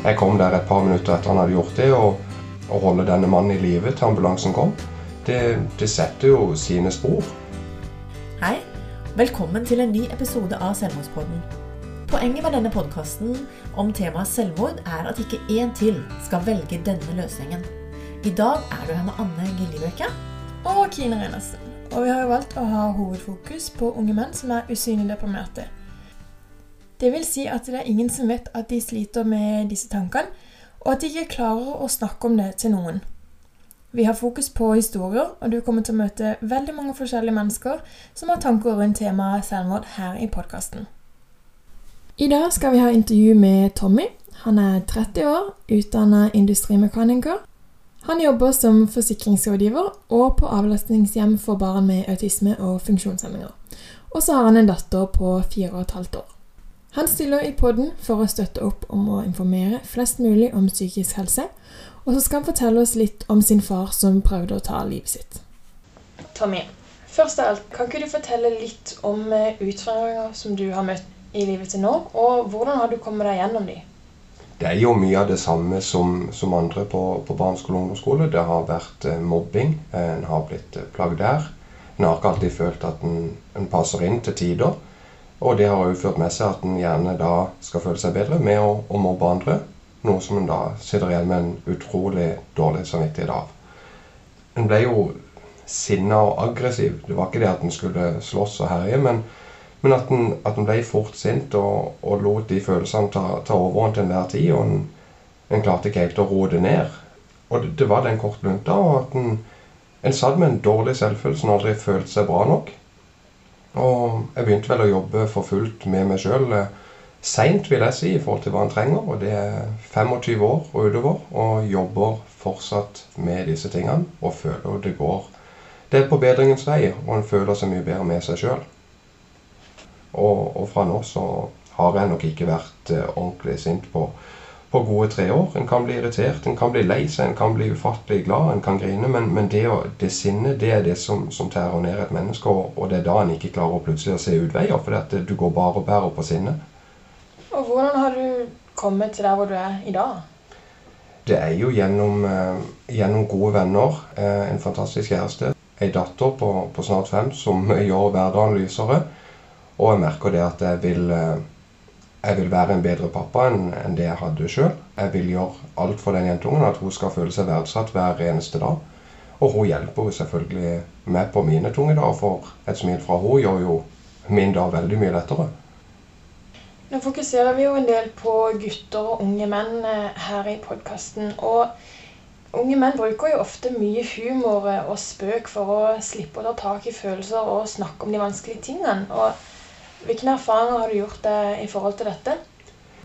Jeg kom der et par minutter etter han hadde gjort det, og å holde denne mannen i live til ambulansen kom, det, det setter jo sine spor. Hei, velkommen til en ny episode av Selvmordspodden. Poenget med denne podkasten om temaet selvmord er at ikke én til skal velge denne løsningen. I dag er du her med Anne Giljebøke. Og Kine Reinersen. Og vi har jo valgt å ha hovedfokus på unge menn som er usynlig deprimerte. Det vil si at det er ingen som vet at de sliter med disse tankene, og at de ikke klarer å snakke om det til noen. Vi har fokus på historier, og du kommer til å møte veldig mange forskjellige mennesker som har tanker rundt temaet selvmord her i podkasten. I dag skal vi ha intervju med Tommy. Han er 30 år, utdanna industrimekaniker. Han jobber som forsikringsrådgiver og på avlastningshjem for barn med autisme og funksjonshemminger. Og så har han en datter på fire og et halvt år. Han stiller i poden for å støtte opp om å informere flest mulig om psykisk helse, og så skal han fortelle oss litt om sin far som prøvde å ta livet sitt. Tommy, først av alt, kan ikke du fortelle litt om eh, utfordringer som du har møtt i livet til nå, og hvordan har du kommet deg gjennom de? Det er jo mye av det samme som, som andre på, på barneskole og ungdomsskole. Det har vært eh, mobbing. Eh, en har blitt plagd der. En har ikke alltid følt at en, en passer inn til tider. Og det har jo ført med seg at en gjerne da skal føle seg bedre med å, å mobbe andre. Noe som en da sitter igjen med en utrolig dårlig samvittighet av. En ble jo sinna og aggressiv. Det var ikke det at en skulle slåss og herje, men, men at, en, at en ble fort sint og, og lot de følelsene ta, ta overhånd til enhver tid. Og en, en, klarte ikke helt å roe det ned. Og det, det var den korte lunta. Og at en, en satt med en dårlig selvfølelse og aldri følte seg bra nok. Og jeg begynte vel å jobbe for fullt med meg sjøl eh, seint, vil jeg si, i forhold til hva en trenger. Og det er 25 år og utover, og jobber fortsatt med disse tingene. Og føler det går Det er på bedringens vei, og en føler seg mye bedre med seg sjøl. Og, og, fra nå så har jeg nok ikke vært eh, ordentlig sint på på gode tre år. En kan bli irritert, en kan bli lei seg, en kan bli ufattelig glad, en kan grine. Men, men det, det, sinnet det er det som, som tærer ned et menneske, og, og, det er da en ikke klarer å plutselig å se utveier. For det, du går bare og bærer på sinnet. Og hvordan har du kommet til der hvor du er i dag? Det er jo gjennom, eh, gjennom gode venner, eh, en fantastisk kjæreste, ei datter på, på, snart fem som gjør hverdagen lysere. Og jeg merker det at jeg vil eh, jeg vil være en bedre pappa enn, enn det jeg hadde sjøl. Jeg vil gjøre alt for den jentungen, at hun skal føle seg verdsatt hver eneste dag. Og hun hjelper jo selvfølgelig meg på mine tunge dager, for et smil fra hun gjør jo min dag veldig mye lettere. Nå fokuserer vi jo en del på gutter og unge menn eh, her i podkasten. Og unge menn bruker jo ofte mye humor og spøk for å slippe å ta tak i følelser og snakke om de vanskelige tingene. Og hvilke erfaringer har du gjort deg i forhold til dette?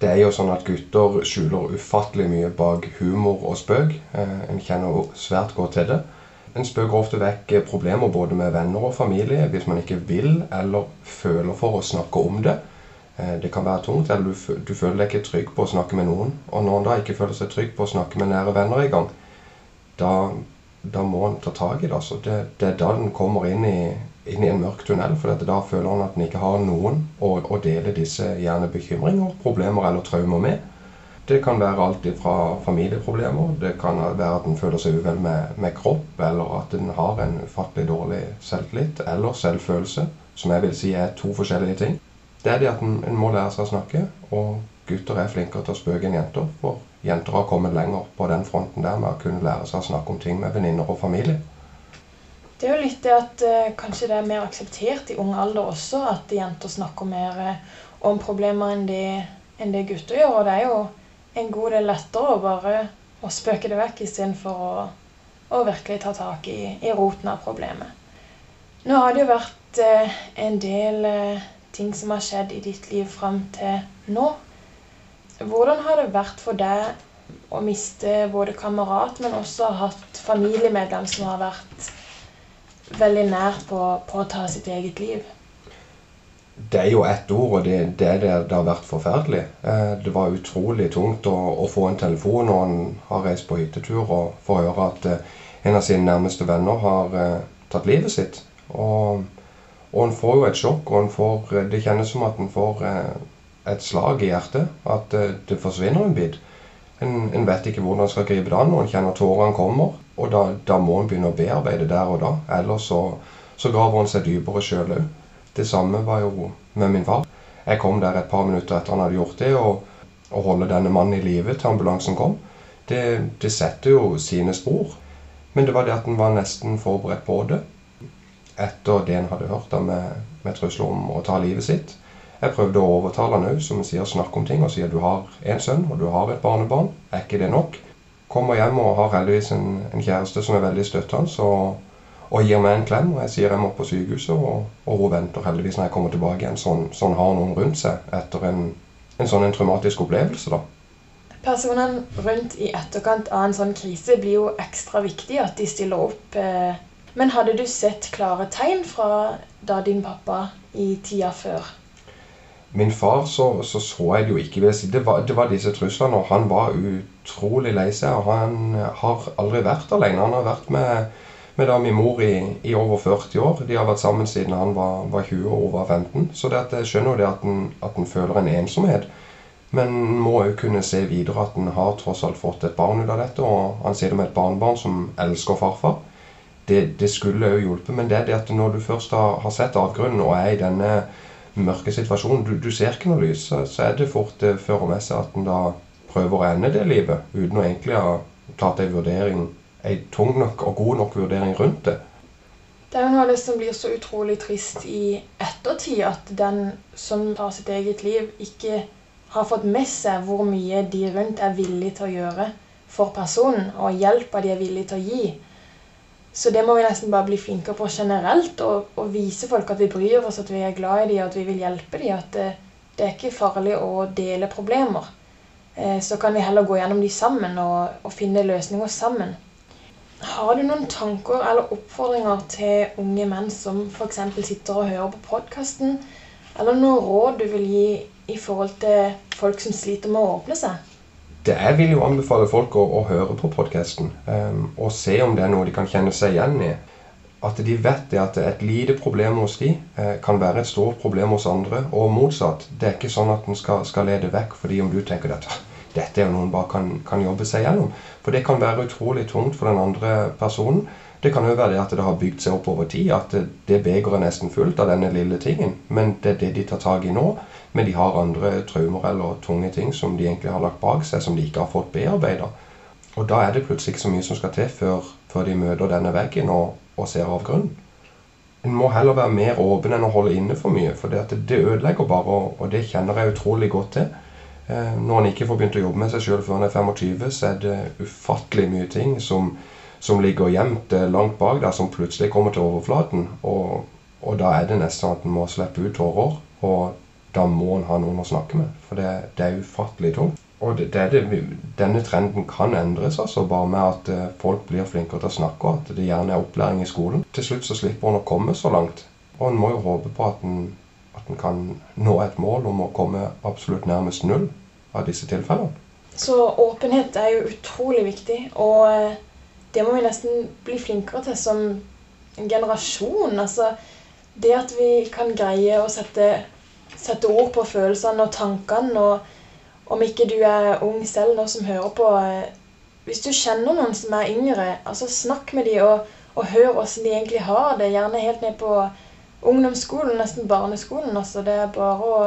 Det er jo sånn at gutter skjuler ufattelig mye bak humor og spøk. Eh, en kjenner svært godt til det. En spøker ofte vekk problemer både med venner og familie hvis man ikke vil eller føler for å snakke om det. Eh, det kan være tungt, eller du føler deg ikke trygg på å snakke med noen. Og når en da ikke føler seg trygg på å snakke med nære venner engang, da, da må en ta tak i det. Altså. Det, det er da den kommer inn i, inn i en mørk tunnel. For da føler han at han ikke har noen å, å dele disse gjerne bekymringer, problemer eller traumer med. Det kan være alt fra familieproblemer, det kan være at en føler seg uvel med, med, kropp, eller at en har en ufattelig dårlig selvtillit eller selvfølelse, som jeg vil si er to forskjellige ting. Det er det at en, må lære seg å snakke, og gutter er flinkere til å spøke enn jenter. For jenter har kommet lenger på den fronten der med å kunne lære seg å snakke om ting med venninner og familie. Det er jo litt det at eh, kanskje det er mer akseptert i ung alder også at jenter snakker mer eh, om problemer enn det, enn det gutter gjør. Og det er jo en god del lettere å bare å spøke det vekk istedenfor å, å virkelig ta tak i, i, roten av problemet. Nå har det jo vært eh, en del eh, ting som har skjedd i ditt liv fram til nå. Hvordan har det vært for deg å miste både kamerat, men også hatt familiemedlem som har vært veldig nært på, på, å ta sitt eget liv? Det er jo ett ord, og det, det, det, det har vært forferdelig. Eh, det var utrolig tungt å, å, få en telefon når en har reist på hyttetur og får høre at eh, en av sine nærmeste venner har eh, tatt livet sitt. Og, og en får jo et sjokk, og får, det kjennes som at en får et slag i hjertet. At det forsvinner en bit. En, en vet ikke hvordan en skal gripe det an, og en kjenner tårene kommer. Og da, da, må en begynne å bearbeide der og da. Ellers så, så graver en seg dypere sjøl òg. Det samme var jo med min far. Jeg kom der et par minutter etter han hadde gjort det, og å holde denne mannen i live til ambulansen kom, det, det, setter jo sine spor. Men det var det at en var nesten forberedt på det. Etter det en hadde hørt da med, med trusler om å ta livet sitt. Jeg prøvde å overtale han òg, som sier snakk om ting, og sier du har en sønn og du har et barnebarn. Er ikke det nok? Kommer hjem og har heldigvis en, en kjæreste som er veldig støttende, og, og gir meg en klem. Og jeg sier jeg må på sykehuset, og, og hun venter heldigvis når jeg kommer tilbake igjen. Sånn, sånn har noen rundt seg etter en, en sånn en traumatisk opplevelse, da. Personene rundt i etterkant av en sånn krise blir jo ekstra viktig at de stiller opp. Eh. Men hadde du sett klare tegn fra da din pappa i tida før? Min far så, så, så jeg det jo ikke. vil si. Det var, det var disse truslene, og han var utrolig lei seg. og Han har aldri vært alene. Han har vært med, med da min mor i, i, over 40 år. De har vært sammen siden han var, var 20 og hun var 15. Så det at jeg skjønner jo det at en, at en føler en ensomhet. Men må òg kunne se videre at en har tross alt fått et barn ut av dette. Og han sier det med et barnebarn som elsker farfar. Det, det skulle òg hjulpet. Men det er det at når du først har, har sett avgrunnen og er i denne mørke situasjonen, du, du ser ikke noe lys, så, så er det fort det fører med seg at en da prøver å ende det livet uten å egentlig ha tatt en vurdering, en tung nok og god nok vurdering rundt det. Det er jo noe av det som blir så utrolig trist i ettertid, at den som tar sitt eget liv, ikke har fått med seg hvor mye de rundt er villige til å gjøre for personen, og hjelpa de er villige til å gi. Så det må vi nesten bare bli flinkere på generelt. Og, og, vise folk at vi bryr oss, at vi er glad i dem, at vi vil hjelpe dem. At det, det er ikke farlig å dele problemer. Eh, så kan vi heller gå gjennom de sammen og, og finne løsninger sammen. Har du noen tanker eller oppfordringer til unge menn som f.eks. sitter og hører på podkasten? Eller noen råd du vil gi i forhold til folk som sliter med å åpne seg? Det jeg vil jo anbefale folk å, å høre på podkasten um, og se om det er noe de kan kjenne seg igjen i. At de vet det at et lite problem hos de eh, kan være et stort problem hos andre, og motsatt. Det er ikke sånn at en skal, skal lede vekk fordi om du tenker at dette er jo noe en bare kan, kan, jobbe seg gjennom. For det kan være utrolig tungt for den andre personen. Det kan jo være det at det har bygd seg opp over tid, at det, det begeret er nesten fullt av denne lille tingen. Men det er det de tar tak i nå. Men de har andre traumer eller tunge ting som de egentlig har lagt bak seg, som de ikke har fått bearbeida. Og da er det plutselig ikke så mye som skal til før, før de møter denne veggen og, og ser avgrunnen. En må heller være mer åpen enn å holde inne for mye, for det, det ødelegger bare, og, det kjenner jeg utrolig godt til. Eh, når en ikke får begynt å jobbe med seg sjøl før en er 25, så er det ufattelig mye ting som, som ligger gjemt eh, langt bak der, som plutselig kommer til overflaten. Og, og da er det nesten sånn at en må slippe ut tårer. Og da må en ha noen å snakke med. For det, det er ufattelig tungt. Og det, det, denne trenden kan endres altså bare med at uh, folk blir flinkere til å snakke, og at det gjerne er opplæring i skolen. Til slutt så slipper en å komme så langt. Og en må jo håpe på at en, at en kan nå et mål om å komme absolutt nærmest null av disse tilfellene. Så åpenhet er jo utrolig viktig, og eh, det må vi nesten bli flinkere til som en generasjon. Altså det at vi kan greie å sette sette ord på følelsene og tankene. Og om ikke du er ung selv nå som hører på eh, Hvis du kjenner noen som er yngre, altså snakk med dem og, og hør åssen de egentlig har det. Gjerne helt ned på ungdomsskolen, nesten barneskolen. altså Det er bare å,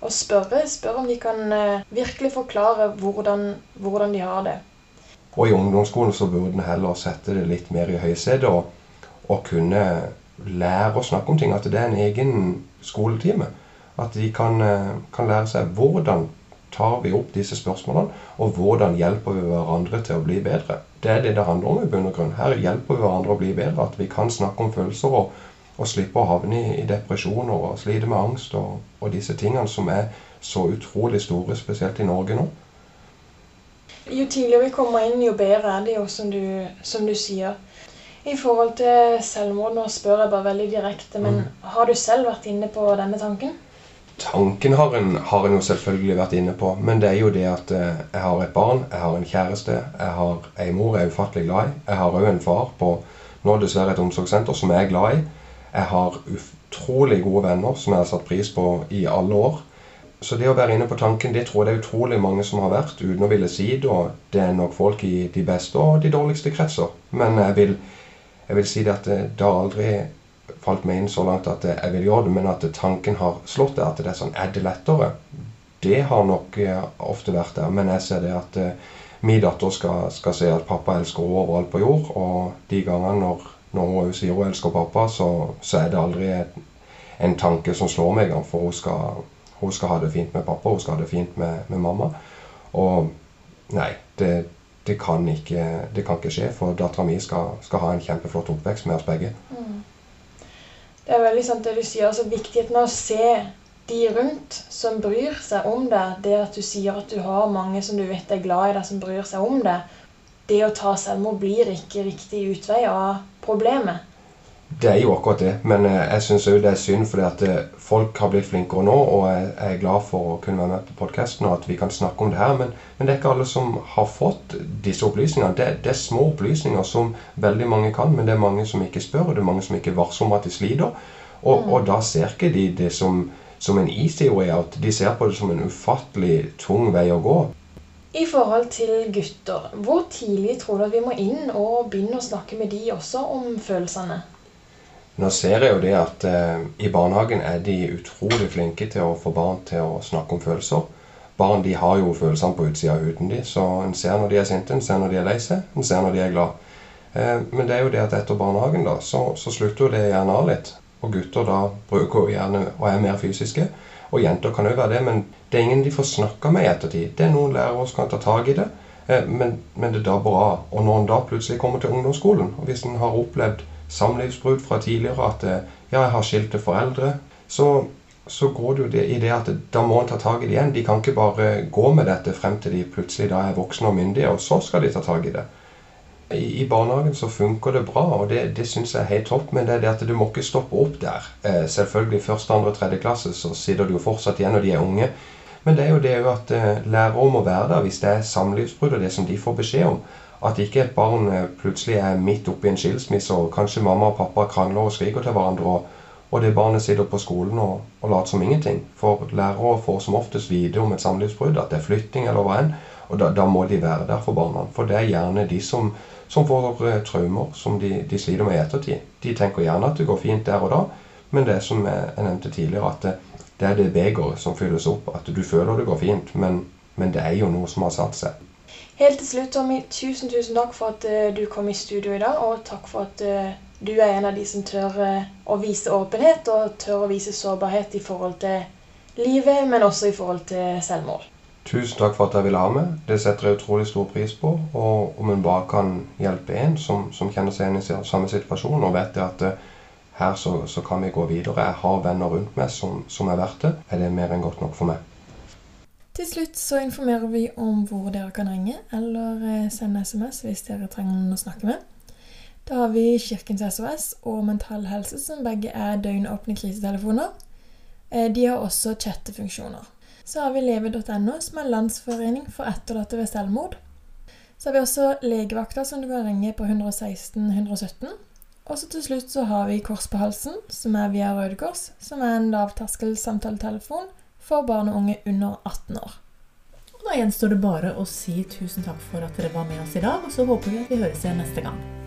å spørre. Spørre om de kan uh, virkelig forklare hvordan, hvordan, de har det. Og i ungdomsskolen så burde en heller sette det litt mer i høysetet og, og kunne lære å snakke om ting. At det er en egen skoletime. At de kan, eh, kan, lære seg hvordan tar vi opp disse spørsmålene, og hvordan hjelper vi hverandre til å bli bedre. Det er det det handler om i bunn og grunn. Her hjelper vi hverandre å bli bedre. At vi kan snakke om følelser og, og slippe å havne i, i depresjoner og slite med angst og, og, disse tingene som er så utrolig store, spesielt i Norge nå. Jo tidligere vi kommer inn, jo bedre er det jo, som du, som du sier. I forhold til selvmord, nå spør jeg bare veldig direkte, men mm. har du selv vært inne på denne tanken? Tanken har en, har en, jo selvfølgelig vært inne på, men det er jo det at eh, jeg har et barn, jeg har en kjæreste, jeg har ei mor jeg er ufattelig glad i. Jeg har òg en far på nå dessverre et omsorgssenter som jeg er glad i. Jeg har utrolig gode venner som jeg har satt pris på i alle år. så det å være inne på tanken, det tror jeg det er utrolig mange som har vært, uten å ville si det. Og det er nok folk i de beste og de dårligste kretser. Men jeg vil, jeg vil si det at det, det har aldri falt meg inn så langt at jeg vil gjøre det, men at tanken har slått deg. At det er sånn Er det lettere? Det har nok eh, ofte vært der. Men jeg ser det at uh, min datter skal, skal, se at pappa elsker henne overalt på jord. Og de gangene når, når hun sier hun elsker pappa, så, så er det aldri en, tanke som slår meg, for hun skal hun skal ha det fint med pappa, hun skal ha det fint med, med mamma. Og nei, det, det, kan ikke, det, kan ikke, skje, for dattera mi skal, skal, ha en kjempeflott oppvekst med oss begge. Mm. Det er veldig sant det du sier. altså Viktigheten av å se de rundt som bryr seg om deg. Det at du sier at du har mange som du vet er glad i deg, som bryr seg om deg. Det å ta selvmord blir ikke riktig utvei av problemet. Det er jo akkurat det, men eh, jeg syns òg det er synd fordi at eh, folk har blitt flinkere nå, og jeg er glad for å kunne være med på podkasten og at vi kan snakke om det her. Men, men, det er ikke alle som har fått disse opplysningene. Det, det, er små opplysninger som veldig mange kan, men det er mange som ikke spør, og det er mange som ikke varsler om at de sliter. Og, mm. og da ser ikke de det som, som en easy way out. De ser på det som en ufattelig tung vei å gå. I forhold til gutter, hvor tidlig tror du at vi må inn og begynne å snakke med de også om følelsene? Nå ser jeg jo det at eh, i barnehagen er de utrolig flinke til å få barn til å snakke om følelser. Barn de har jo følelsene på utsida av huden de, så en ser når de er sinte, en ser når de er lei seg, en ser når de er glad. Eh, men det er jo det at etter barnehagen da, så, så slutter jo det gjerne av litt. Og gutter da bruker gjerne og er mer fysiske. Og jenter kan òg være det, men det er ingen de får snakka med i ettertid. Det er noen lærere som kan ta tak i det, eh, men, men det er da bra. Og når en da plutselig kommer til ungdomsskolen, og hvis en har opplevd samlivsbrudd fra tidligere, at eh, ja, jeg har skilte foreldre, så, så går det jo det, i det at da må en ta tak i det igjen. De kan ikke bare gå med dette frem til de plutselig da er voksne og myndige, og så skal de ta tak i det. I, i barnehagen så funker det bra, og det, det syns jeg er helt topp. Men det er det at du må ikke stoppe opp der. Eh, selvfølgelig første, andre, tredje klasse så sitter du jo fortsatt igjen når de er unge. Men det er jo det at eh, lærere må være der hvis det er samlivsbrudd og det som de får beskjed om. At ikke et barn eh, plutselig er midt oppi en skilsmisse, og kanskje mamma og pappa krangler og skriker til hverandre, og, og det barnet sitter på skolen og, og later som ingenting. For lærere får som oftest vite om et samlivsbrudd, at det er flytting eller hva enn. Og da, da, må de være der for barna. For det er gjerne de som, som får uh, traumer som de, de, sliter med i ettertid. De tenker gjerne at det går fint der og da, men det som jeg, jeg nevnte tidligere, at det, det er det begeret som fylles opp. At du føler det går fint, men, men det er jo noe som har satt seg. Helt til slutt, Tommy, tusen tusen takk for at uh, du kom i studio i dag. Og takk for at uh, du er en av de som tør uh, å vise åpenhet og tør å vise sårbarhet i forhold til livet, men også i forhold til selvmord. Tusen takk for at jeg ville ha med. Det setter jeg utrolig stor pris på. Og om en bare kan hjelpe en som, som kjenner seg igjen i samme situasjon, og vet at her så, så, kan vi gå videre. Jeg har venner rundt meg som, som er verdt det. Er det mer enn godt nok for meg? Til slutt så informerer vi om hvor dere kan ringe eller eh, sende SMS hvis dere trenger noen å snakke med. Da har vi Kirkens SOS og Mental Helse, som begge er døgnåpne krisetelefoner. Eh, de har også chattefunksjoner. Så har vi leve.no, som er landsforening for etterlatte ved selvmord. Så har vi også legevakta, som du kan ringe på 116 117. Og så til slutt så har vi Kors på halsen, som er via Røde Kors, som er en lavterskel samtaletelefon for barn og unge under 18 år. Og Da gjenstår det bare å si tusen takk for at dere var med oss i dag, og så håper vi at vi høres igjen neste gang.